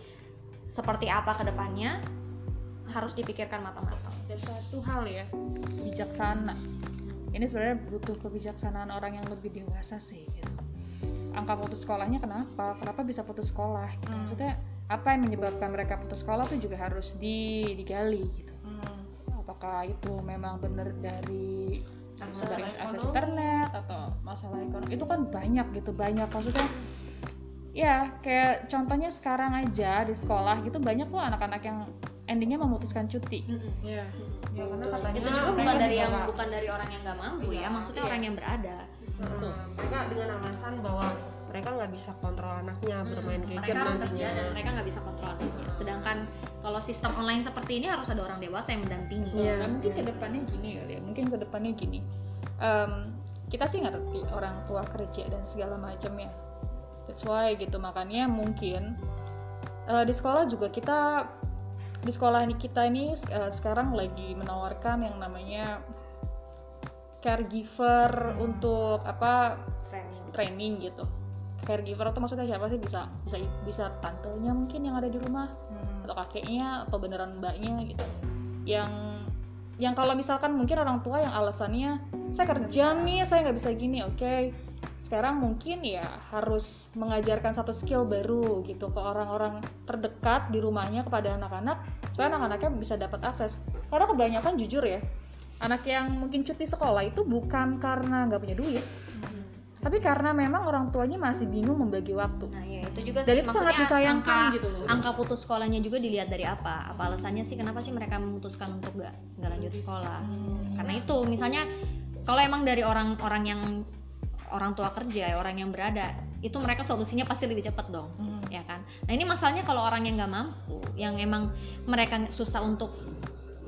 S3: seperti apa ke depannya harus dipikirkan matang-matang
S4: ada satu hal ya bijaksana ini sebenarnya butuh kebijaksanaan orang yang lebih dewasa sih gitu. angka putus sekolahnya kenapa kenapa bisa putus sekolah gitu.
S1: Hmm.
S4: maksudnya apa yang menyebabkan mereka putus sekolah tuh juga harus di- digali gitu apakah itu memang benar dari
S2: Akses
S4: dari akses internet atau masalah ekonomi? Itu kan banyak gitu banyak. Maksudnya ya kayak contohnya sekarang aja di sekolah gitu banyak kok anak-anak yang endingnya memutuskan cuti.
S2: Iya.
S6: ya karena katanya
S3: itu juga bukan dari yang bukan dari orang yang nggak mampu
S2: Iya,
S3: ya maksudnya
S2: iya.
S3: orang yang berada.
S2: Heeh. mereka dengan alasan bahwa mereka nggak bisa kontrol anaknya bermain
S3: Hmm,
S2: gadget
S3: mereka harus
S2: nantinya.
S3: kerja dan mereka nggak bisa kontrol anaknya. Sedangkan kalau sistem online seperti ini harus ada orang dewasa yang mendampingi.
S2: Iya.
S4: Nah, mungkin ke depannya gini kali ya mungkin ke depannya gini. Em, kita sih ngerti orang tua kerja dan segala macamnya that's why gitu makanya mungkin eh, di sekolah juga kita di sekolah ini kita ini eh, sekarang lagi menawarkan yang namanya caregiver untuk apa?
S3: Training.
S4: Training gitu caregiver itu maksudnya siapa sih? Bisa bisa bisa tantenya mungkin yang ada di rumah
S6: Hmm.
S4: atau kakeknya atau beneran mbaknya gitu. Yang yang kalau misalkan mungkin orang tua yang alasannya saya kerja nih saya nggak bisa gini oke. Sekarang mungkin ya harus mengajarkan satu skill baru gitu ke orang-orang terdekat di rumahnya kepada anak-anak supaya anak-anaknya bisa dapat akses. Karena kebanyakan jujur ya anak yang mungkin cuti sekolah itu bukan karena nggak punya duit tapi karena memang orang tuanya masih bingung membagi waktu.
S3: Nah ya itu juga
S4: dan
S3: sih
S4: itu sangat disayangkan
S3: angka,
S4: gitu loh.
S3: angka putus sekolahnya juga dilihat dari apa? Apa alasannya sih? Kenapa sih mereka memutuskan untuk nggak nggak lanjut sekolah? Karena itu misalnya kalau emang dari orang-orang yang orang tua kerja orang yang berada itu mereka solusinya pasti lebih cepat dong
S4: Hmm.
S3: ya kan? Nah ini masalahnya kalau orang yang nggak mampu yang emang mereka susah untuk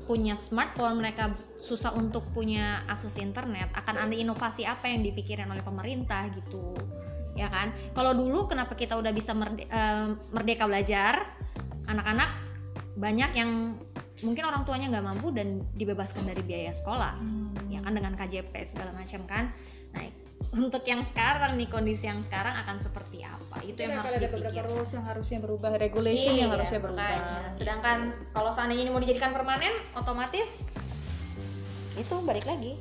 S3: punya smartphone mereka susah untuk punya akses internet akan ada inovasi apa yang dipikirin oleh pemerintah gitu ya kan? Kalau dulu kenapa kita udah bisa merde- eh, merdeka belajar? Anak-anak banyak yang mungkin orang tuanya nggak mampu dan dibebaskan dari biaya sekolah ya kan dengan KJP segala macam kan? Nah untuk yang sekarang nih kondisi yang sekarang akan seperti apa? Itu yang harus
S4: ada beberapa rules yang harusnya berubah regulation yang
S3: Iya,
S4: harusnya berubah.
S3: makanya. sedangkan kalau seandainya ini mau dijadikan permanen otomatis itu balik lagi.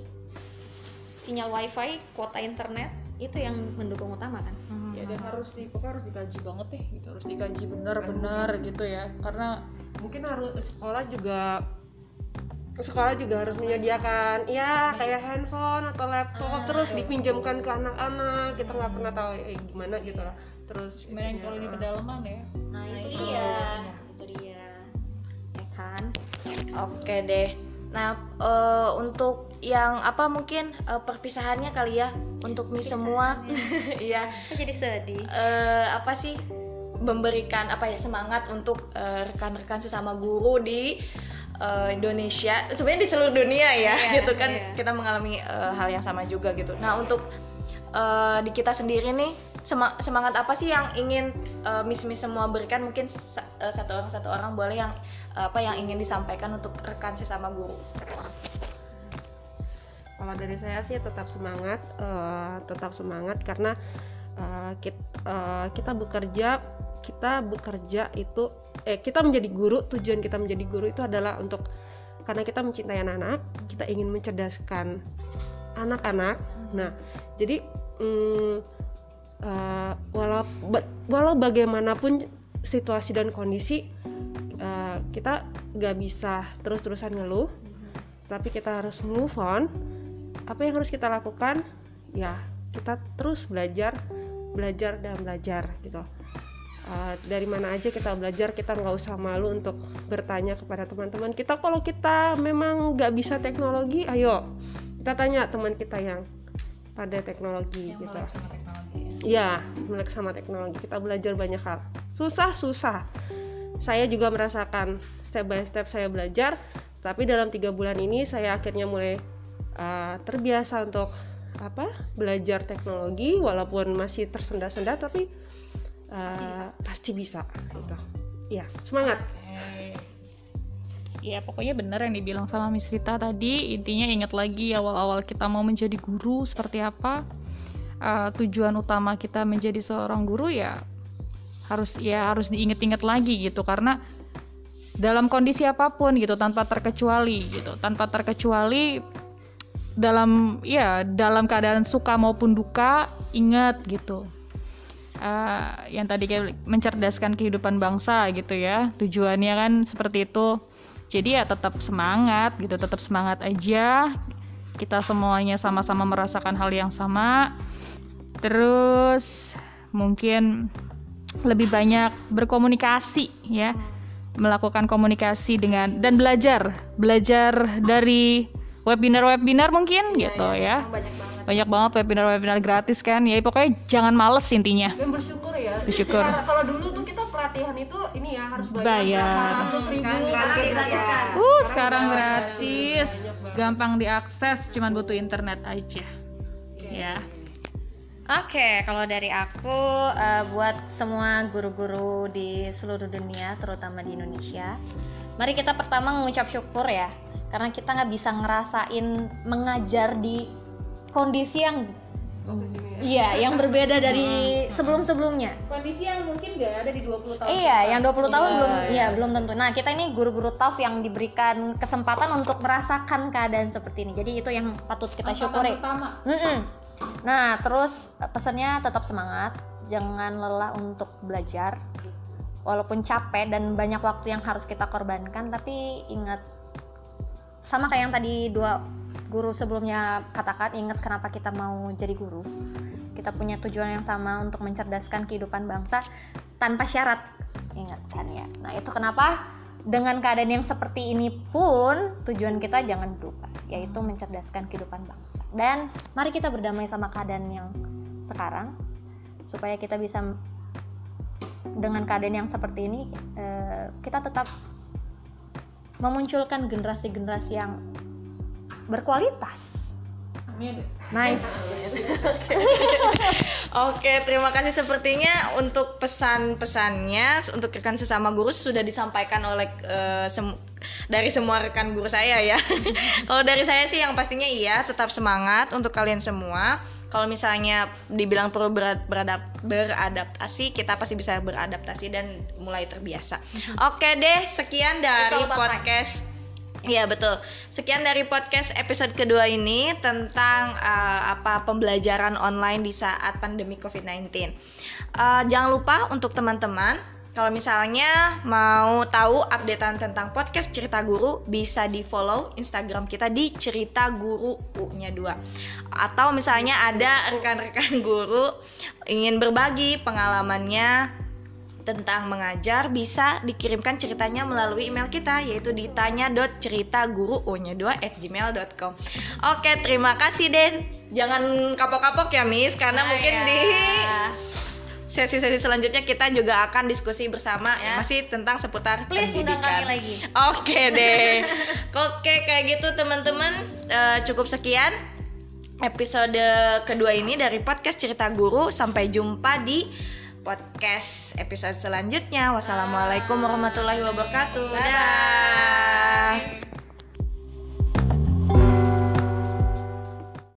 S3: Sinyal wifi kuota internet itu yang mendukung utama kan?
S4: Ya dan harus di pokoknya harus dikaji banget deh gitu. Harus dikaji benar-benar gitu ya. Karena
S2: mungkin harus sekolah juga sekolah juga harus menyediakan ya kayak handphone atau laptop terus dipinjamkan ke anak-anak. Kita nggak pernah tahu eh, gimana gitu lah. Terus
S4: gimana yang kalau di pedalaman ya.
S3: Nah itu dia. Itu dia. Ya kan?
S1: Oke deh. Nah, eh, untuk yang apa mungkin eh, perpisahannya kali ya untuk mi semua, iya.
S3: Kok jadi sedih
S1: eh, apa sih memberikan apa ya semangat untuk rekan-rekan sesama guru di eh, Indonesia, sebenarnya di seluruh dunia ya,
S3: Iya,
S1: gitu kan
S3: iya.
S1: kita mengalami eh, hal yang sama juga gitu. Nah, untuk eh, di kita sendiri nih sema- semangat apa sih yang ingin eh, Miss-Miss semua berikan? Mungkin sa- satu orang satu orang boleh yang apa yang ingin disampaikan untuk rekan sesama guru.
S2: kalau dari saya sih tetap semangat eh, tetap semangat karena eh, kit- eh, kita bekerja kita bekerja itu eh kita menjadi guru tujuan kita menjadi guru itu adalah untuk karena kita mencintai anak-anak kita ingin mencerdaskan anak-anak nah jadi mm, eh, walau walau bagaimanapun situasi dan kondisi eh, kita nggak bisa terus-terusan ngeluh tapi kita harus move on. Apa yang harus kita lakukan? Ya kita terus belajar belajar dan belajar gitu. Uh, dari mana aja kita belajar kita nggak usah malu untuk bertanya kepada teman-teman kita. Kalau kita memang nggak bisa teknologi ayo kita tanya teman kita yang pada teknologi
S6: yang
S2: gitu.
S6: melek sama teknologi ya.
S2: ya melek sama teknologi. Kita belajar banyak hal. Susah susah saya juga merasakan step by step saya belajar tapi dalam tiga bulan ini saya akhirnya mulai uh, terbiasa untuk apa belajar teknologi walaupun masih tersendat-sendat tapi uh, pasti bisa gitu. Ya semangat.
S4: Ya pokoknya benar yang dibilang sama Miss Rita tadi. Intinya ingat lagi awal-awal kita mau menjadi guru seperti apa. Eh, Tujuan utama kita menjadi seorang guru ya harus ya harus diingat-ingat lagi gitu. Karena dalam kondisi apa pun gitu tanpa terkecuali gitu. Tanpa terkecuali dalam ya dalam keadaan suka maupun duka ingat gitu. Eh, yang tadi kayak mencerdaskan kehidupan bangsa gitu ya. Tujuannya kan seperti itu. Jadi ya tetap semangat gitu tetap semangat aja. Kita semuanya sama-sama merasakan hal yang sama. Terus mungkin lebih banyak berkomunikasi ya. Melakukan komunikasi dengan dan belajar belajar dari webinar-webinar mungkin gitu ya.
S1: sekarang banyak banget.
S4: Banyak banget webinar-webinar gratis kan ya. Pokoknya jangan males intinya.
S2: Dan bersyukur ya.
S4: Bersyukur.
S2: Secara- kalau dulu tuh kita pelatihan itu ini ya harus bayar
S4: Bayar.
S1: Sekarang gratis ya.
S4: uh sekarang gratis. gampang diakses cuman butuh internet aja. Ya
S3: Oke, kalau dari aku eh, buat semua guru-guru di seluruh dunia, terutama di Indonesia, mari kita pertama mengucap syukur ya, karena kita nggak bisa ngerasain mengajar di kondisi yang iya, yang berbeda dari sebelum-sebelumnya.
S4: kondisi yang mungkin gak ada di 20 tahun
S3: Iya, yang 20 tahun
S4: Iya,
S3: belum
S4: iya.
S3: ya belum tentu. Nah, kita ini guru-guru TAF yang diberikan kesempatan untuk merasakan keadaan seperti ini. Jadi itu yang patut kita syukuri.
S4: pertama
S3: Mm-mm. Nah, terus pesannya tetap semangat, jangan lelah untuk belajar. Walaupun capek dan banyak waktu yang harus kita korbankan, tapi ingat sama kayak yang tadi dua guru sebelumnya katakan, ingat kenapa kita mau jadi guru. Kita punya tujuan yang sama untuk mencerdaskan kehidupan bangsa tanpa syarat. Ingat kan ya. Nah, itu kenapa dengan keadaan yang seperti ini pun tujuan kita jangan berubah, yaitu mencerdaskan kehidupan bangsa. Dan mari kita berdamai sama keadaan yang sekarang supaya kita bisa dengan keadaan yang seperti ini eh, kita tetap memunculkan generasi-generasi yang berkualitas.
S4: Amin.
S3: Nice.
S1: Oke, terima kasih sepertinya untuk pesan-pesannya untuk rekan sesama guru sudah disampaikan oleh eh, sem- dari semua rekan guru saya ya. Kalau dari saya sih yang pastinya iya, tetap semangat untuk kalian semua. Kalau misalnya dibilang perlu berad- beradap- beradaptasi, kita pasti bisa beradaptasi dan mulai terbiasa. Oke deh, sekian dari podcast Iya betul. Sekian dari podcast episode kedua ini tentang eh, apa pembelajaran online di saat pandemi COVID-19. Eh, jangan lupa untuk teman-teman kalau misalnya mau tahu updatean tentang podcast Cerita Guru bisa di follow Instagram kita di Cerita Guru U-nya 2. Atau misalnya ada rekan-rekan guru ingin berbagi pengalamannya tentang mengajar bisa dikirimkan ceritanya melalui email kita yaitu ditanya.ceritaguru2 at gmail.com Oke terima kasih Den Jangan kapok-kapok ya Miss Karena
S3: Ah,
S1: mungkin
S3: ya.
S1: di sesi-sesi selanjutnya kita juga akan diskusi bersama
S3: Ya.
S1: masih tentang seputar
S3: Please
S1: pendidikan
S3: kami lagi.
S1: Oke deh Oke kayak gitu teman-teman Eh, Cukup sekian episode kedua ini dari podcast Cerita Guru Sampai jumpa di podcast episode selanjutnya. Wassalamualaikum warahmatullahi wabarakatuh. Dadah.